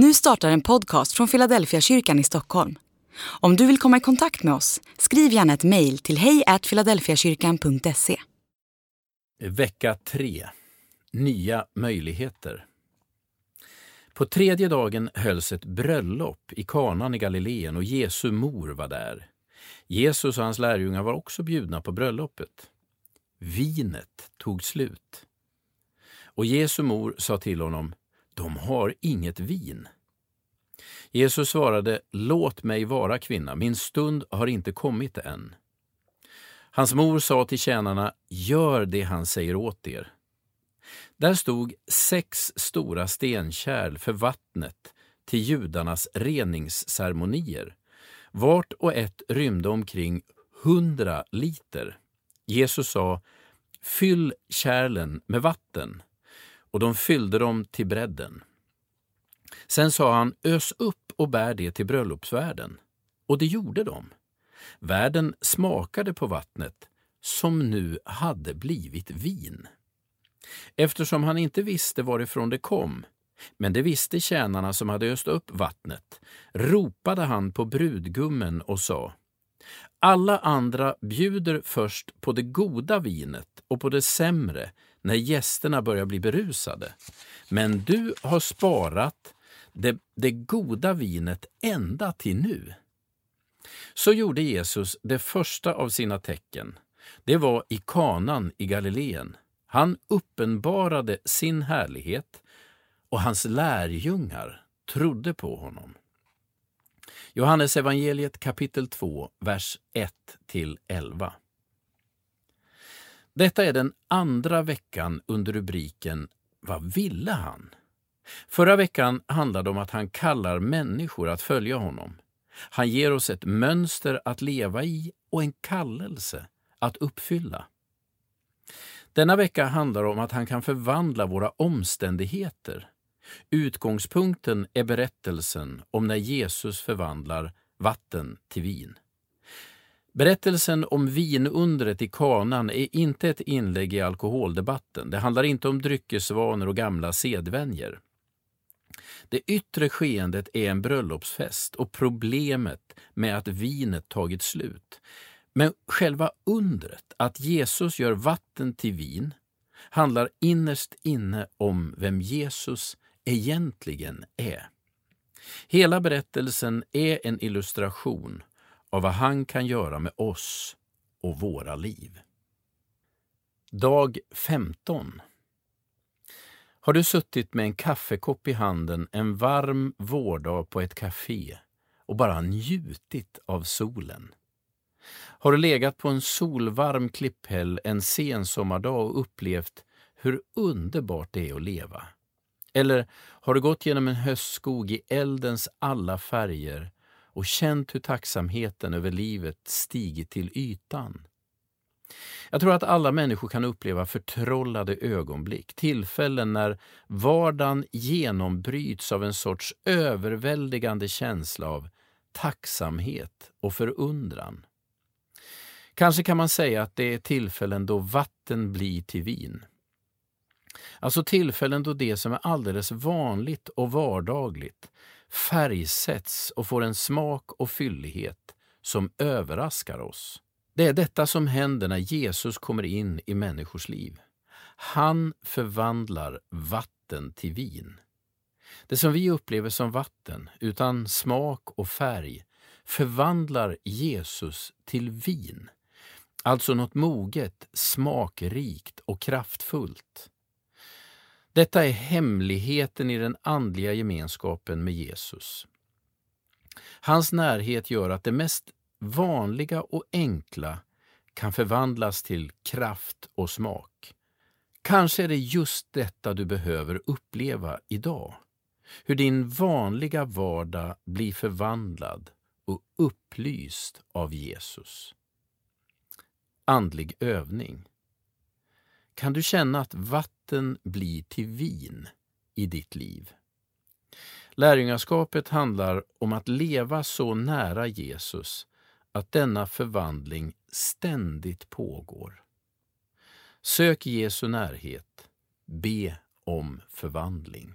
Nu startar en podcast från Philadelphia kyrkan i Stockholm. Om du vill komma i kontakt med oss, skriv gärna ett mejl till hejfiladelfiakyrkan.se. Vecka 3. Nya möjligheter. På tredje dagen hölls ett bröllop i kanan i Galileen och Jesu mor var där. Jesus och hans lärjungar var också bjudna på bröllopet. Vinet tog slut. Och Jesu mor sa till honom, de har inget vin. Jesus svarade, låt mig vara kvinna, min stund har inte kommit än. Hans mor sa till tjänarna, gör det han säger åt er. Där stod sex stora stenkärl för vattnet till judarnas reningsceremonier. Vart och ett rymde omkring hundra liter. Jesus sa, fyll kärlen med vatten, och de fyllde dem till bredden. Sen sa han, ös upp och bär det till bröllopsvärden. Och det gjorde de. Värden smakade på vattnet, som nu hade blivit vin. Eftersom han inte visste varifrån det kom, men det visste tjänarna som hade öst upp vattnet, ropade han på brudgummen och sa alla andra bjuder först på det goda vinet och på det sämre när gästerna börjar bli berusade. Men du har sparat det, det goda vinet ända till nu. Så gjorde Jesus det första av sina tecken. Det var i kanan i Galileen. Han uppenbarade sin härlighet och hans lärjungar trodde på honom. Johannes evangeliet kapitel 2, vers 1-11. Detta är den andra veckan under rubriken Vad ville han? Förra veckan handlade om att han kallar människor att följa honom. Han ger oss ett mönster att leva i och en kallelse att uppfylla. Denna vecka handlar om att han kan förvandla våra omständigheter. Utgångspunkten är berättelsen om när Jesus förvandlar vatten till vin. Berättelsen om vinundret i kanan är inte ett inlägg i alkoholdebatten. Det handlar inte om dryckesvanor och gamla sedvänjer. Det yttre skeendet är en bröllopsfest och problemet med att vinet tagit slut. Men själva undret, att Jesus gör vatten till vin, handlar innerst inne om vem Jesus egentligen är. Hela berättelsen är en illustration av vad han kan göra med oss och våra liv. Dag 15 Har du suttit med en kaffekopp i handen en varm vårdag på ett café och bara njutit av solen? Har du legat på en solvarm klipphäll en sensommardag och upplevt hur underbart det är att leva? Eller har du gått genom en höstskog i eldens alla färger och känt hur tacksamheten över livet stigit till ytan? Jag tror att alla människor kan uppleva förtrollade ögonblick, tillfällen när vardagen genombryts av en sorts överväldigande känsla av tacksamhet och förundran. Kanske kan man säga att det är tillfällen då vatten blir till vin. Alltså tillfällen då det som är alldeles vanligt och vardagligt färgsätts och får en smak och fyllighet som överraskar oss. Det är detta som händer när Jesus kommer in i människors liv. Han förvandlar vatten till vin. Det som vi upplever som vatten, utan smak och färg, förvandlar Jesus till vin. Alltså något moget, smakrikt och kraftfullt. Detta är hemligheten i den andliga gemenskapen med Jesus. Hans närhet gör att det mest vanliga och enkla kan förvandlas till kraft och smak. Kanske är det just detta du behöver uppleva idag. Hur din vanliga vardag blir förvandlad och upplyst av Jesus. Andlig övning. Kan du känna att vatten blir till vin i ditt liv? Lärjungaskapet handlar om att leva så nära Jesus att denna förvandling ständigt pågår. Sök Jesu närhet. Be om förvandling.